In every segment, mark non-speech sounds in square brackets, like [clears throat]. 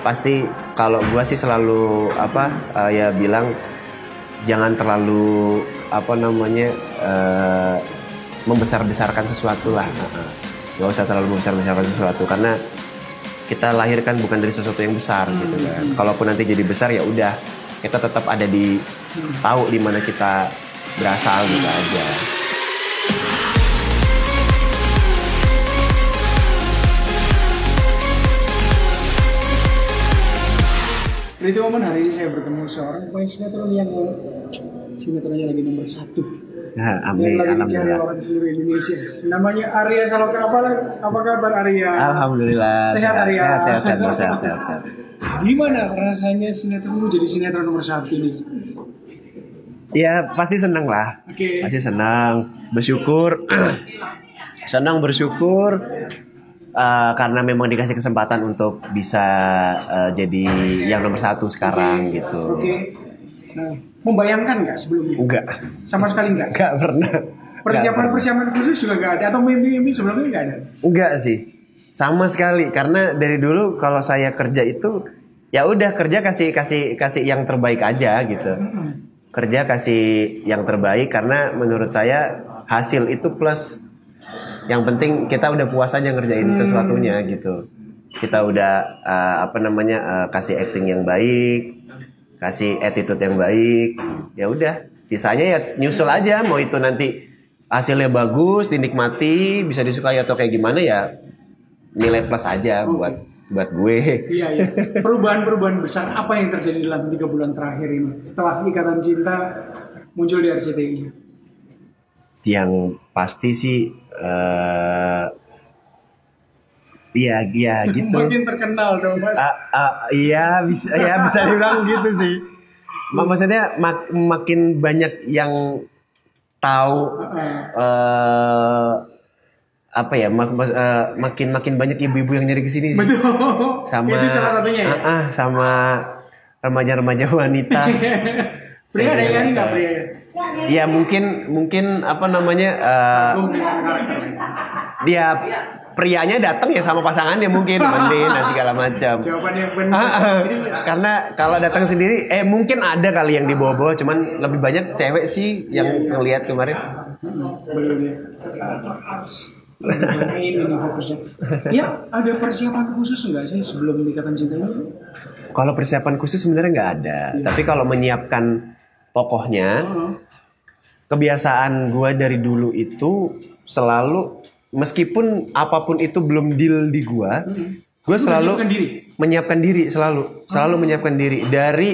pasti kalau gua sih selalu apa eh, ya bilang jangan terlalu apa namanya eh, membesar-besarkan sesuatu lah. Nggak usah terlalu membesar-besarkan sesuatu karena kita lahirkan bukan dari sesuatu yang besar gitu kan. Kalaupun nanti jadi besar ya udah kita tetap ada di tahu di mana kita berasal gitu aja Pretty Woman hari ini saya bertemu seorang pemain sinetron yang sinetronnya lagi nomor satu. Yang amin, lagi dicari orang seluruh Indonesia. Namanya Arya Saloka. Apa, apa kabar Arya? Alhamdulillah. Sehat, Arya. Sehat, sehat, sehat, sehat, sehat, sehat, sehat. Gimana rasanya sinetronmu jadi sinetron nomor satu ini? Ya pasti senang lah. Oke. Pasti senang, bersyukur, [clears throat] senang bersyukur eh, karena memang dikasih kesempatan untuk bisa eh, jadi yang nomor satu sekarang gitu. Oke. Nah, membayangkan nggak sebelumnya? Enggak, Sama sekali nggak? enggak pernah. Persiapan-persiapan khusus juga nggak ada? Atau mimpi-mimpi sebelumnya nggak ada? Enggak sih, sama sekali. Karena dari dulu kalau saya kerja itu ya udah kerja kasih kasih kasih yang terbaik aja gitu. Kerja kasih yang terbaik karena menurut saya hasil itu plus. Yang penting kita udah puas aja ngerjain sesuatunya gitu. Kita udah uh, apa namanya uh, kasih acting yang baik, kasih attitude yang baik. Ya udah, sisanya ya nyusul aja mau itu nanti hasilnya bagus, dinikmati, bisa disukai atau kayak gimana ya nilai plus aja buat buat gue. Iya, iya. Perubahan-perubahan besar apa yang terjadi dalam tiga bulan terakhir ini? Setelah Ikatan Cinta muncul di RCTI. Yang pasti sih eh iya iya [laughs] gitu. Makin terkenal dong, Mas. Ah, ah, iya bisa [laughs] ya bisa dibilang gitu sih. Mak- Maksudnya mak- makin banyak yang tahu eh apa ya mak- eh, makin makin banyak ibu-ibu yang nyari ke sini. Betul. Sama Itu salah satunya ya. Ah, ah, sama remaja-remaja wanita. [laughs] Pria ada yang nyari nggak pria? Ya mungkin mungkin apa namanya eh, karakternya. dia prianya datang ya sama pasangannya mungkin [laughs] mending dan segala macam. Jawaban yang benar. Ah, ah. Karena kalau datang sendiri, eh mungkin ada kali yang dibawa-bawa, cuman lebih banyak cewek sih yang ngelihat kemarin. Belum ya. Ini ini fokusnya. Ya, ada persiapan khusus nggak sih sebelum ikatan cinta ini? Kalau persiapan khusus sebenarnya nggak ada, tapi kalau menyiapkan tokohnya, Heeh. Kebiasaan gua dari dulu itu selalu meskipun apa pun itu belum deal di gua, gue selalu menyiapkan diri? menyiapkan diri selalu, selalu menyiapkan diri. Dari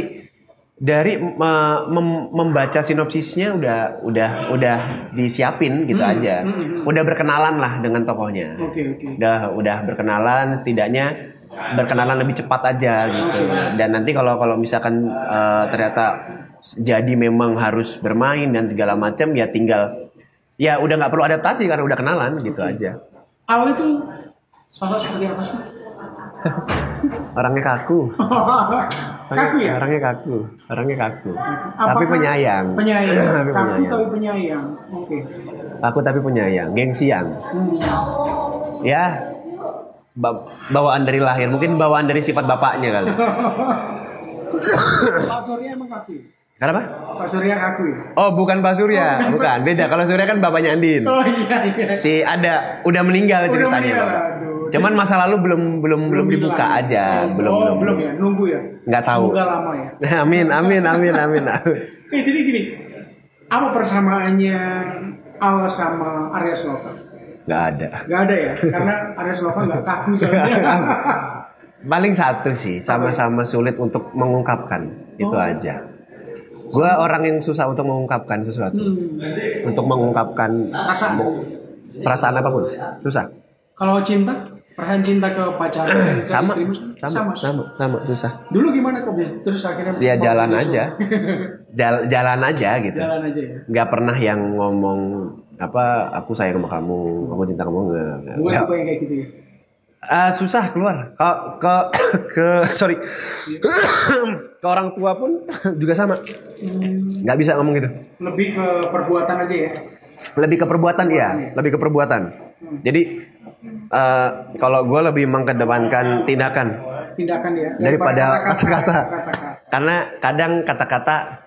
dari me- mem- membaca sinopsisnya udah udah udah disiapin gitu aja, udah berkenalan lah dengan tokohnya, Oke, oke. udah udah berkenalan setidaknya berkenalan lebih cepat aja gitu. Dan nanti kalau kalau misalkan eh, ternyata jadi memang harus bermain dan segala macam ya tinggal ya udah nggak perlu adaptasi karena udah kenalan gitu aja Awal itu sosok seperti apa sih? [laughs] orangnya kaku [laughs] Kaku ya? orangnya kaku orangnya kaku Apakah- tapi penyayang Penyayang. [laughs] Tapi Kaku penyayang. tapi penyayang. Oke. aku tapi penyayang gengsian Hmm. ya ba- bawaan dari lahir mungkin bawaan dari sifat bapaknya kali Pak Surya emang kaku? Kenapa Pak Surya kaku ya? oh bukan Pak Surya bukan beda kalau Surya kan bapaknya Andin Oh iya iya. si ada udah meninggal Udah ceritanya meninggal, aduh. cuman masa lalu belum belum belum dibuka bilang. aja Oh, belum oh, belum belum ya, nunggu ya. Nggak tahu. Semoga lama ya. [laughs] amin amin amin amin [laughs] Eh jadi gini, apa persamaannya Al sama Arya Sloka? nggak ada Gak ada ya, karena Arya Sloka nggak kaku soalnya. [laughs] paling satu sih sama-sama sulit untuk mengungkapkan itu Oh. aja gue orang yang susah untuk mengungkapkan sesuatu Hmm. untuk mengungkapkan Perasaan. perasaan apa pun susah Kalau cinta, perasaan cinta ke pacar, ke [clears throat] sama istrimu, sama sama sama susah Dulu gimana kok? Terus akhirnya dia mau jalan menyusul? aja [laughs] Jal- jalan aja gitu jalan aja ya. nggak pernah yang ngomong apa aku sayang sama kamu aku cinta kamu nggak nggak. Bukan Nggak. apa yang kayak gitu ya. Ah, susah keluar. Ke ke [coughs] ke sorry. [coughs] Ke orang tua pun [coughs] juga sama. Nggak bisa ngomong gitu. Lebih ke perbuatan aja ya. lebih ke perbuatan iya. Lebih ke perbuatan. Jadi eh, kalau gue lebih mengedepankan tindakan. Tindakan ya? Daripada kata-kata. Karena kadang kata-kata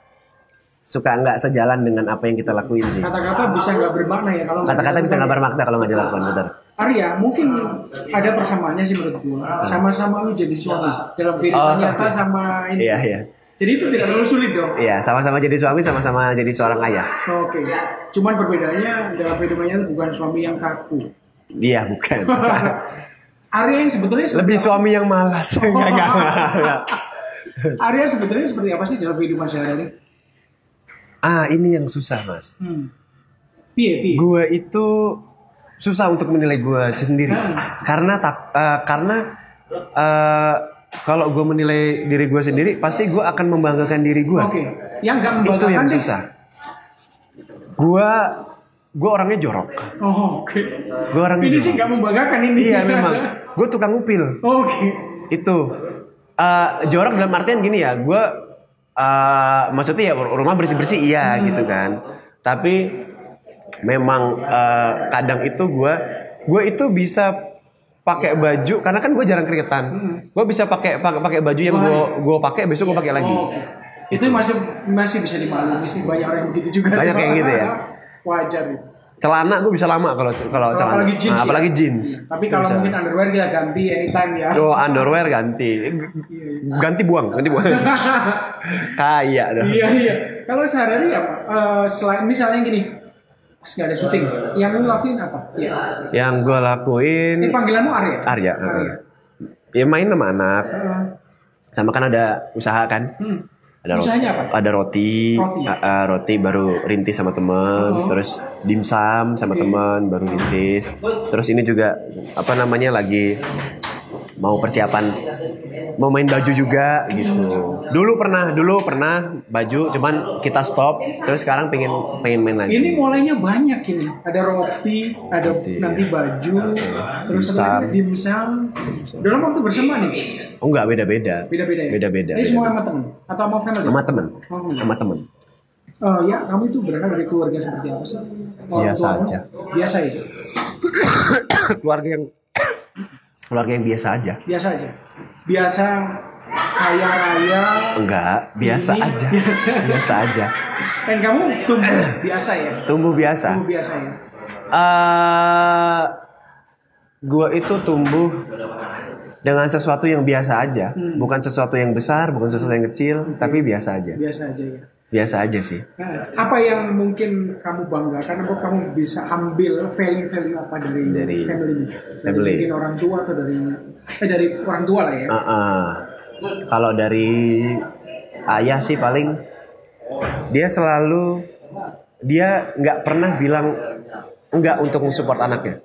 suka nggak sejalan dengan apa yang kita lakuin sih. Kata-kata bisa nggak bermakna ya kalau Kata-kata bisa nggak dilakukan. bermakna kalau nggak dilakukan, betul. Arya, mungkin ada persamaannya sih menurut gua. Sama-sama lu jadi suami dalam kehidupan Oh, nyata iya. sama ini. Iya, iya. Jadi itu tidak terlalu sulit dong. Iya, sama-sama jadi suami, sama-sama jadi seorang ayah. Oke. Cuman perbedaannya dalam kehidupannya bukan suami yang kaku. Iya, bukan. [laughs] Arya yang sebetulnya Lebih apa? suami yang malas. [laughs] Enggak, enggak, enggak. Arya sebetulnya seperti apa sih dalam kehidupan sehari-hari? Ah, ini yang susah, Mas. Hmm. Piye, piye? Gue itu susah untuk menilai gue sendiri. Karena tak eh, karena eh, kalau gue menilai diri gue sendiri, pasti gue akan membanggakan diri gue. Oke. Yang nggak Itu yang deh. susah. Gue gue orangnya jorok. Oh, oke. Gue orangnya Ini jorok. sih nggak membanggakan ini. Iya memang. Gue tukang upil. Oke. itu Eh, jorok dalam artian gini ya gue eh, maksudnya ya rumah bersih bersih iya gitu kan tapi memang eh, kadang itu gue gue itu bisa pakai baju karena kan gue jarang keringetan gue bisa pakai pakai pakai baju yang gue gue pakai besok gue pakai lagi Oh. Itu masih masih bisa dimaklumi sih banyak orang yang begitu juga. Banyak yang gitu ya? [laughs] Wajar. ya. celana gue bisa lama kalau kalau celana apalagi jeans. Nah, ya. apalagi jeans Tapi kalau bisa. mungkin underwear kita ganti anytime ya. Tuh underwear ganti ganti buang ganti buang [laughs] kayak dah Iya iya. Kalau sehari-hari apa? Eh, selain misalnya gini, pas nggak ada syuting, yang lu lakuin apa? Iya. yang gue lakuin Ini panggilanmu Arya. Arya. Arya. Ya main sama anak. Eh, Sama kan ada usaha kan? hmm. Ada roti, Usahanya apa? ada roti, Roti. uh, roti baru rintis sama teman, Oh. terus dimsum sama Oke. teman baru rintis. Terus ini juga apa namanya lagi mau persiapan mau main baju juga gitu. Dulu pernah, dulu pernah baju, cuman kita stop. Terus sekarang pengen pengen main lagi. Ini mulainya banyak ini. Ada roti, ada Roti. nanti baju, terus Dimsum. ada dimsum. Dalam waktu bersama nih? Oh enggak beda-beda. Beda-beda ya? Beda-beda. Ini semua sama temen? Atau sama family? Sama temen, Oh, sama temen. Oh ya, kamu itu berasal dari keluarga seperti apa sih? Biasa aja. Biasa ya, Cik? [coughs] keluarga yang keluarga yang biasa aja. Biasa aja. Biasa kaya raya. Enggak, biasa Ini aja. biasa. Biasa aja. Dan kamu tumbuh [clears throat] biasa ya? Tumbuh biasa. Tumbuh biasa ya? eh gua itu tumbuh dengan sesuatu yang biasa aja, bukan sesuatu yang besar, bukan sesuatu yang kecil, tapi biasa aja. Biasa aja ya? Biasa aja sih. Nah, apa yang mungkin kamu banggakan atau kamu bisa ambil value-value apa dari, Dari family? Dari family. mungkin orang tua atau dari eh dari orang tua lah ya. Ah, ah. Kalau dari ayah sih paling dia selalu dia nggak pernah bilang enggak untuk support anaknya.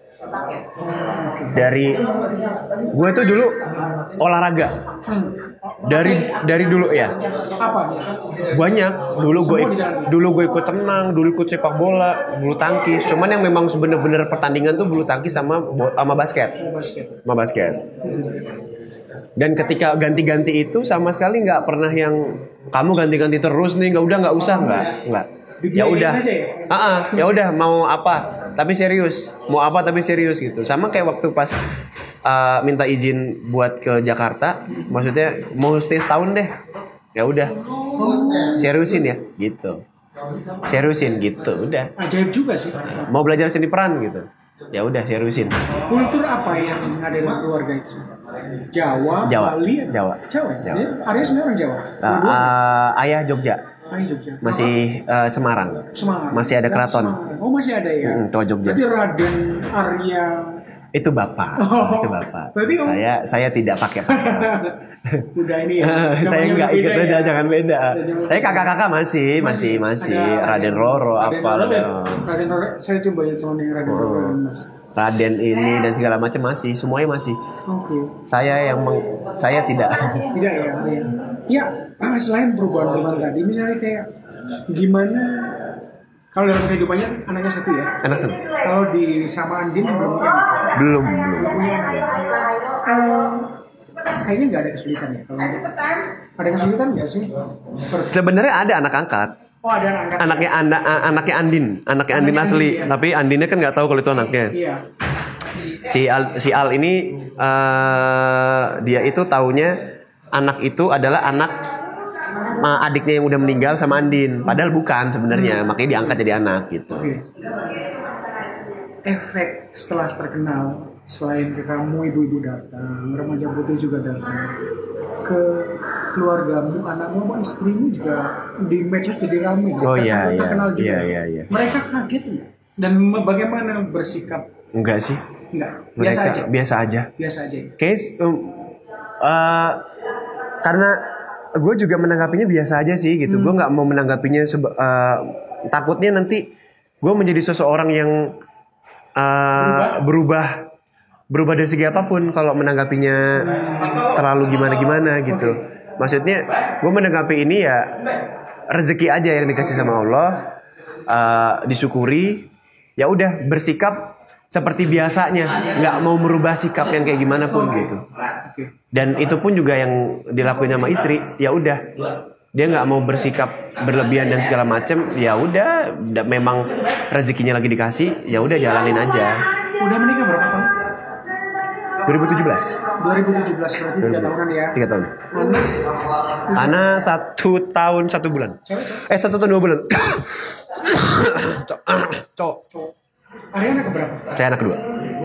Dari gue tuh dulu olahraga Hmm. Dari dari dulu ya Apa? banyak. Dulu gue dulu gue ikut tenang dulu ikut sepak bola bulu tangkis. Cuman yang memang bener-bener pertandingan tuh bulu tangkis sama sama basket. Basket. sama basket. Dan ketika ganti-ganti itu sama sekali nggak pernah yang kamu ganti-ganti terus nih nggak udah nggak usah. Nggak nggak. Ya udah. ah, ya udah mau apa? Tapi serius. Mau apa tapi serius gitu. Sama kayak waktu pas uh, minta izin buat ke Jakarta maksudnya mau stay setahun deh ya udah seriusin ya gitu seriusin gitu udah Ajaib juga sih. mau belajar seni peran gitu ya udah seriusin Kultur apa yang ada di keluarga itu? Jawa, Jawa. Bali, Jawa. Jawa. ya? Jawa. Arya sebenarnya orang Jawa. Uh, uh, ayah Jogja Ah, Jogja. masih uh, Semarang Semarang. masih ada keraton Semarang. Oh masih ada ya. Mm, Tua Jogja. Berarti Raden Arya. Itu bapak Oh. itu bapak Berarti om- saya saya tidak pakai bapak [laughs] Udah ini ya. [laughs] saya nggak ikut udah ya. jangan beda saya kakak-kakak masih masih masih Ada Raden Roro Raden apa ya? Raden Roro. Saya coba ya teman yang Raden Roro Oh. Mas. Raden ini dan segala macam masih semuanya masih Oke. saya yang meng, saya tidak Tidak ya. Ya. Ya, ah, selain perubahan-perubahan tadi, misalnya kayak gimana kalau dalam kehidupannya anaknya satu ya. enak sih Kalau di sama Andin belum punya anak. belum belum punya anak. Eh, kayaknya nggak ada kesulitan ya. Kalau ada kesulitan nggak sih? Per- sebenarnya ada anak angkat oh ada anak angkat. anaknya anak anaknya Andin anaknya Andin Anaknya asli Andin, ya. tapi Andinnya kan nggak tahu kalau itu anaknya Iya. si Al si Al ini eh, dia itu taunya anak itu adalah anak adiknya yang udah meninggal sama Andin padahal bukan sebenarnya makanya diangkat jadi anak gitu Oke. Efek setelah terkenal selain ke kamu ibu-ibu datang, remaja putri juga datang ke keluargamu, anakmu, sama istrimu juga di medsos jadi ramai. Oh, iya, iya. terkenal juga. Iya, iya, iya. Mereka kaget nggak? Dan bagaimana bersikap? enggak sih Enggak, biasa mereka aja. biasa aja Biasa aja. Case um, uh, karena gue juga menanggapinya biasa aja sih gitu. Gue nggak mau menanggapinya seba- uh, takutnya nanti gue menjadi seseorang yang uh, berubah berubah dari segi apa pun kalau menanggapinya terlalu gimana gimana gitu. Maksudnya gue menanggapi ini ya rezeki aja yang dikasih sama Allah, uh, disyukuri. Ya udah bersikap seperti biasanya, nggak mau merubah sikap yang kayak gimana pun gitu Dan itu pun juga yang dilakuin sama istri ya udah. Dia nggak mau bersikap berlebihan dan segala macem ya udah. Memang rezekinya lagi dikasih ya udah jalanin aja. Udah menikah berapa tahun? 2017 2017 berarti tiga tahunan ya. tiga tahun. Anak Ana satu tahun satu bulan. Eh satu tahun dua bulan. [coughs] Cowok. Cowok. Arya anak keberapa? saya anak kedua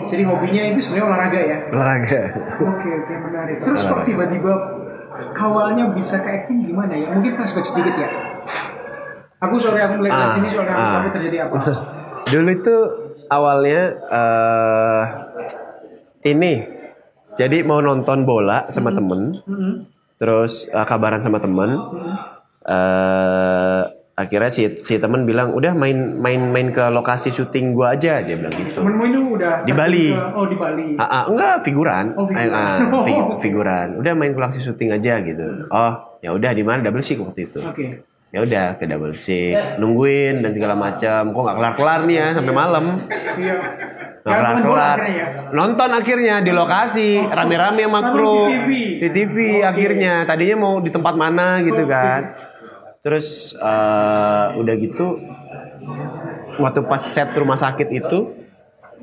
Jadi hobinya itu sebenarnya olahraga ya. olahraga Oke oke menarik. [laughs] Terus kok tiba-tiba awalnya bisa ke acting gimana ya? Mungkin flashback sedikit ya. Aku sorry aku melihat dari Ah, sini soalnya ah. aku terjadi apa? [laughs] Dulu itu awalnya eh ini jadi mau nonton bola sama temen, Mm-mm. terus eh, kabaran sama temen. eh akhirnya si si temen bilang udah main main main ke lokasi syuting gua aja dia bilang gitu. Temenmu itu udah Di Bali. ke- oh di Bali. Ah, ah, enggak figuran, Oh, figuran. Ah, [laughs] ah, fi- figuran. Udah main ke lokasi syuting aja gitu. Oh ya udah di mana double shift waktu itu. Oke. Ya udah ke double shift, nungguin dan segala macam. Kok nggak kelar kelar nih ya sampai malam. Iya. Kelar-kelar. akhirnya ya. Nonton akhirnya di lokasi rame-rame sama Nonton kru di TV. di TV akhirnya tadinya mau di tempat mana gitu kan terus eh, udah gitu waktu pas set rumah sakit itu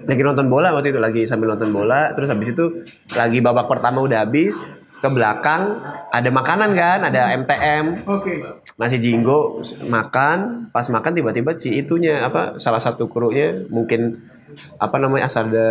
lagi nonton bola waktu itu lagi sambil nonton bola. Terus habis itu lagi babak pertama udah habis ke belakang ada makanan kan ada MTM Oke. nasi jinggo makan pas makan tiba-tiba si itunya apa salah satu krunya mungkin apa namanya asal ada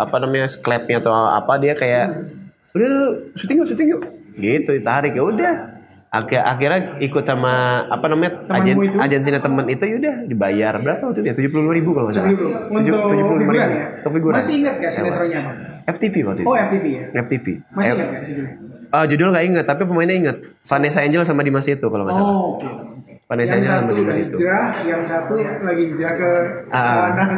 apa namanya klepnya atau apa dia kayak udah lu syuting yuk syuting yuk. Gitu ditarik ya udah Akhir, akhirnya ikut sama apa namanya agen itu? agensinya temen itu ya udah dibayar berapa waktu itu ya tujuh puluh ribu kalau nggak salah Tujuh- 75 ribu. ya. untuk figuran Masih ingat gak sinetronnya apa? FTV waktu itu Oh FTV ya. FTV Masih Eh, ingat gak judulnya? eh, judul nggak inget tapi pemainnya inget Vanessa Angel sama Dimas itu kalau nggak salah Oh oke. Vanessa Yang Angel sama satu Dimas itu hijrah, yang satu lagi hijrah ke Ah. kawanan.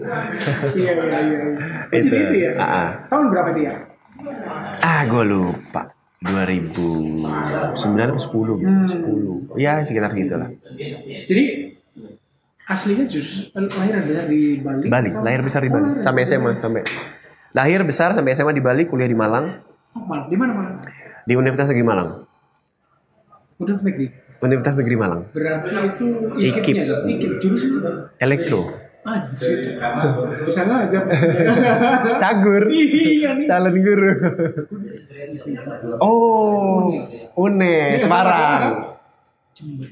[laughs] Iya iya iya. Oh, Jadi Itu. itu ya. Ah, ah. Tahun berapa dia? Ah, gue lupa. 2009 atau 10 gitu. 10. Ya, sekitar gitulah. Jadi aslinya jus lahir dan besar di Bali. Bali, atau- lahir besar di Oh, Bali lahir sampai SMA sampai lahir besar sampai SMA di Bali, kuliah di Malang, Oh, di mana mana? di Universitas Negeri Malang. Udah negeri. Universitas Negeri Malang. Berarti itu Ikip. ikipnya dong. Ikip jurusan apa? Elektro. Anjir. Di sana aja. [laughs] Cagur. Iya nih. Calon guru. Oh, UNES Semarang.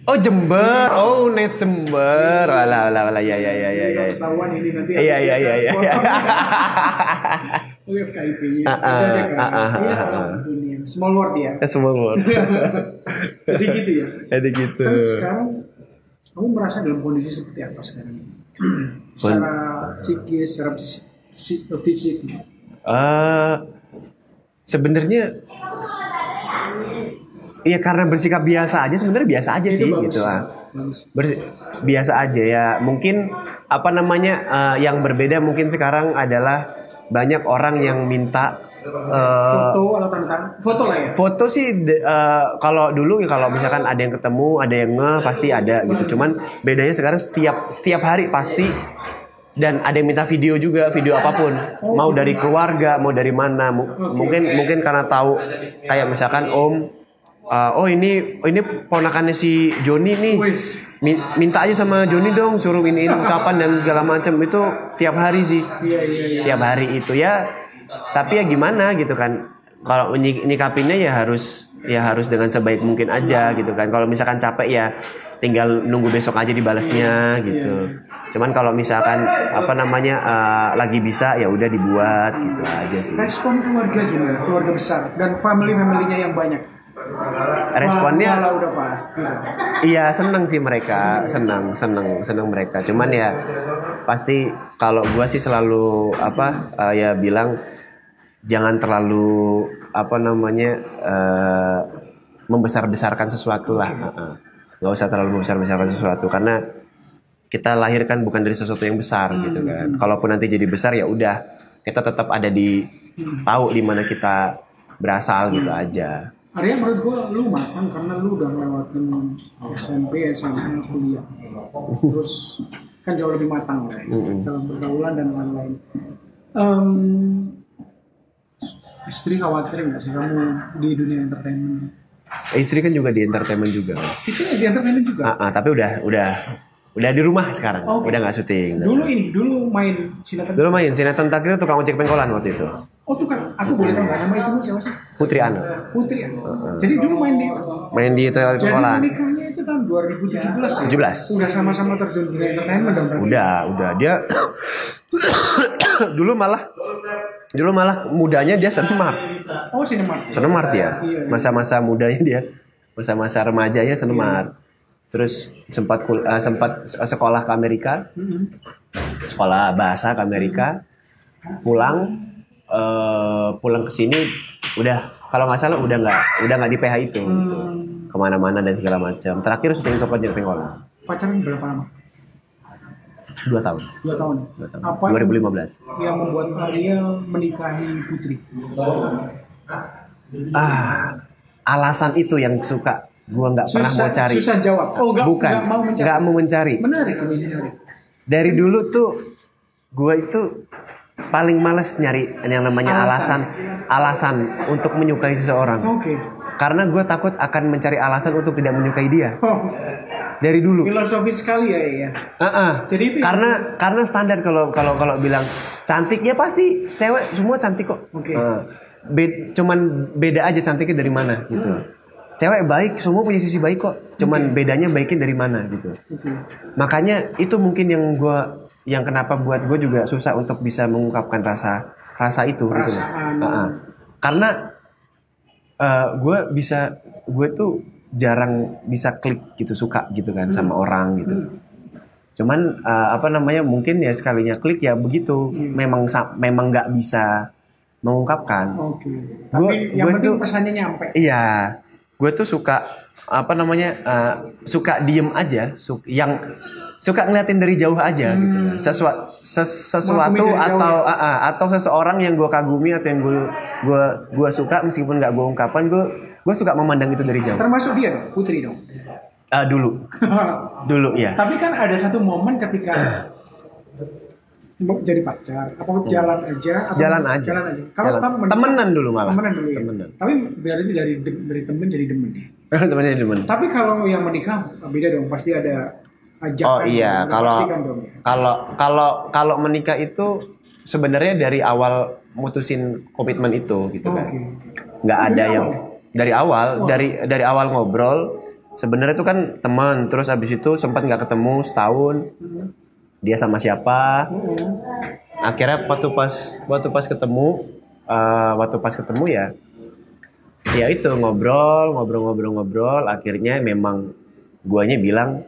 Oh Jember, oh UNES Jember, alah alah alah ya ya ya ya ya. Ketahuan ini nanti. Iya iya iya iya. [laughs] FKIP-nya. Ada dunia. Small world ya. Semua word. [laughs] Jadi gitu ya. Jadi gitu. Terus sekarang kamu merasa dalam kondisi seperti apa sekarang? [clears throat] secara psikis, secara psi- fisik. Eh, sebenarnya Iya karena bersikap biasa aja sebenarnya biasa aja sih bagus. gitu ah. Bagus. Bersi- biasa aja ya mungkin apa namanya eh, yang berbeda mungkin sekarang adalah banyak orang yang minta eh, Foto atau tentang foto lah ya. foto sih eh, kalau dulu ya kalau misalkan ada yang ketemu ada yang nge pasti ada gitu cuman bedanya sekarang setiap setiap hari pasti dan ada yang minta video juga video apa pun mau dari keluarga mau dari mana mu- mungkin mungkin karena tahu kayak misalkan om uh, oh ini oh ini ponakannya si Joni nih. Mi- minta aja sama Joni dong suruh iniin ucapan dan segala macam itu tiap hari sih Iya iya iya. tiap hari itu ya tapi ya gimana gitu kan kalau nyik- nyikapinnya ya harus ya harus dengan sebaik mungkin aja gitu kan kalau misalkan capek ya tinggal nunggu besok aja dibalasnya gitu cuman kalau misalkan apa namanya uh, lagi bisa ya udah dibuat gitu aja sih Respon keluarga gimana? Keluarga besar dan family familynya yang banyak. responnya Malah udah pasti. Iya seneng sih mereka, seneng, seneng, seneng mereka. Cuman ya pasti kalau gua sih selalu apa eh, ya bilang jangan terlalu apa namanya eh, membesar-besarkan sesuatu lah. Nggak usah terlalu membesar-besarkan sesuatu karena kita lahir kan bukan dari sesuatu yang besar gitu kan. Kalaupun nanti jadi besar ya udah kita tetap ada di tahu di mana kita berasal gitu aja. Arya menurut gue lu matang karena lu udah ngelewatin SMP, SMA, kuliah. [laughs] Terus kan jauh lebih matang lah ya, dalam pergaulan dan lain-lain. Em, istri khawatir nggak sih kamu di dunia entertainment? Istri kan juga di entertainment juga. Istri di entertainment juga. Ah, ah, tapi udah udah udah di rumah sekarang. Oke. Udah nggak syuting. Dulu ini, dulu main sinetron. Dulu main sinetron takdir tukang ojek pengkolan waktu itu. Oh tuh kan, aku boleh tahu nggak nama istrimu siapa sih? Putri Ana. Putri ya. Jadi dulu main di Main di itu ojek Jadi menikahnya itu tahun 2017 ya? 17. Udah sama-sama terjun di entertainment dong berarti? Udah, udah dia [coughs] dulu malah dulu malah mudanya dia senemar. Oh Cinemark. Senemar dia. Iya, iya. Masa-masa mudanya dia. Masa-masa remajanya senemar. Terus sempat kul- eh, sempat sekolah ke Amerika. Mm-mm. sekolah bahasa ke Amerika pulang eh, pulang ke sini udah kalau nggak salah udah nggak udah nggak di PH itu gitu. ke mana-mana dan segala macam terakhir syuting ke Project Pengkolan Pacaran berapa lama? dua tahun Dua tahun. Dua tahun. Apa 2015 yang membuat Arya menikahi Putri? ah alasan itu yang suka gua nggak pernah mau cari susah jawab. Oh nggak bukan nggak mau mencari. nggak mau mencari Menarik menarik. dari dulu tuh gua itu paling males nyari yang namanya alasan alasan, untuk menyukai seseorang Oke. karena gue takut akan mencari alasan untuk tidak menyukai dia Oh, dari dulu filosofis sekali ya ya. Heeh. Jadi itu- karena karena standar kalau kalau kalau bilang cantik ya pasti cewek semua cantik kok. Oke. Heeh. Be- cuman beda aja cantiknya dari mana gitu. Cewek baik semua punya sisi baik kok. Cuman bedanya baiknya dari mana gitu. Oke. Makanya itu mungkin yang gua yang kenapa buat gue juga susah untuk bisa mengungkapkan rasa rasa itu gitu. loh. Perasaan. Heeh. Karena gue bisa gue tuh jarang bisa klik gitu suka gitu kan sama orang gitu. Cuman eh, apa namanya mungkin ya sekalinya klik ya begitu. Memang sa- memang nggak bisa mengungkapkan. Oke. Gua- Tapi yang gua penting tuh- pesannya nyampe. Iya, gue tuh suka apa namanya eh, suka diem aja, su- yang suka ngeliatin dari jauh aja gitu kan. Sesua- ses- sesuatu atau ya? ah, ah, atau seseorang yang gue kagumi atau yang gue gue gue suka meskipun nggak gue ungkapkan gue gue suka memandang itu dari jauh. Termasuk dia dong, Putri dong. Ah, dulu, [laughs] dulu ya. Tapi kan ada satu momen ketika jadi pacar, apa jalan aja? Atau Hmm. Jalan aja. Jalan aja. Kalau temen, Temenan dulu malah. Temenan dulu ya. Temenan. Tapi berarti dari dari temen jadi demen ya. Temennya demen. Tapi kalau yang menikah beda dong, pasti ada ajakan. Oh iya, kalau dong ya. kalau kalau kalau menikah itu sebenarnya dari awal mutusin komitmen itu gitu kan. Oke. nggak Oh, ada dari yang awal dari awal dari dari awal ngobrol sebenarnya itu kan teman terus abis itu sempat nggak ketemu setahun dia sama siapa Oh, akhirnya waktu pas waktu pas ketemu eh, waktu pas ketemu ya ya itu ngobrol ngobrol ngobrol. Ngobrol akhirnya memang guanya bilang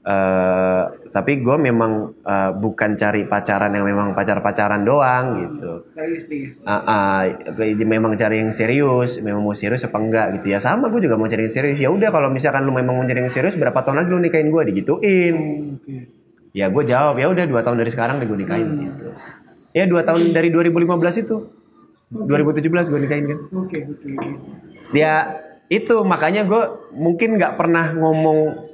eh tapi gue memang eh, bukan cari pacaran yang memang pacar pacaran doang gitu. Istrinya. Ah, ah, kayak memang cari yang serius, memang mau serius apa enggak gitu. Ya sama gue juga mau cari yang serius. Ya udah kalau misalkan lu memang mau cari yang serius berapa tahun lagi lu nikahin gue digituin. Oke. ya gue jawab ya udah dua tahun dari sekarang deh gue nikahin gitu. Ya dua tahun dari 2015 itu 2017 gue nikahin kan Oke, oke, ya itu makanya gue mungkin nggak pernah ngomong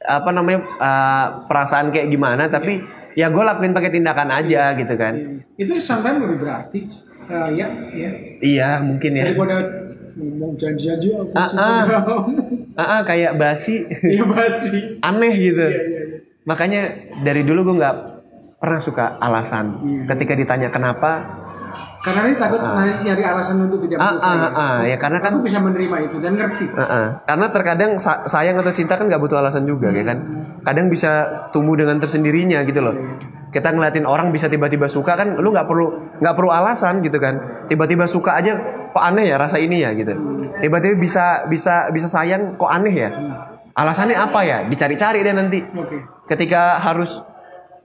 apa namanya ah, perasaan kayak gimana tapi ya gue lakuin pakai tindakan aja gitu kan Itu sometimes lebih berarti. Eh, ya, ya. iya mungkin ya Daripada ngomong janji-janji aku Ah, ah. Ah, ah, kayak basi, Iya basi. aneh gitu. Iya, iya, iya. Makanya dari dulu gue nggak pernah suka alasan. Iya. Ketika ditanya kenapa, Karena ini takut nanti nyari alasan untuk tidak ah, menyukai. ah, ah, ya karena kan Aku bisa menerima itu dan ngerti. Ah, ah. Karena terkadang sa- sayang atau cinta kan nggak butuh alasan juga, ya kan? Kadang bisa tumbuh dengan tersendirinya gitu loh. Kita ngeliatin orang bisa tiba-tiba suka kan, lu nggak perlu nggak perlu alasan gitu kan? Tiba-tiba suka aja, kok aneh ya rasa ini ya gitu. Tiba-tiba bisa bisa bisa sayang, kok aneh ya? Alasannya apa ya? Dicari-cari deh nanti. Oke. Ketika harus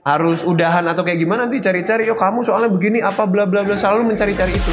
harus udahan atau kayak gimana nanti cari-cari, yo kamu soalnya begini apa bla bla bla selalu mencari-cari itu.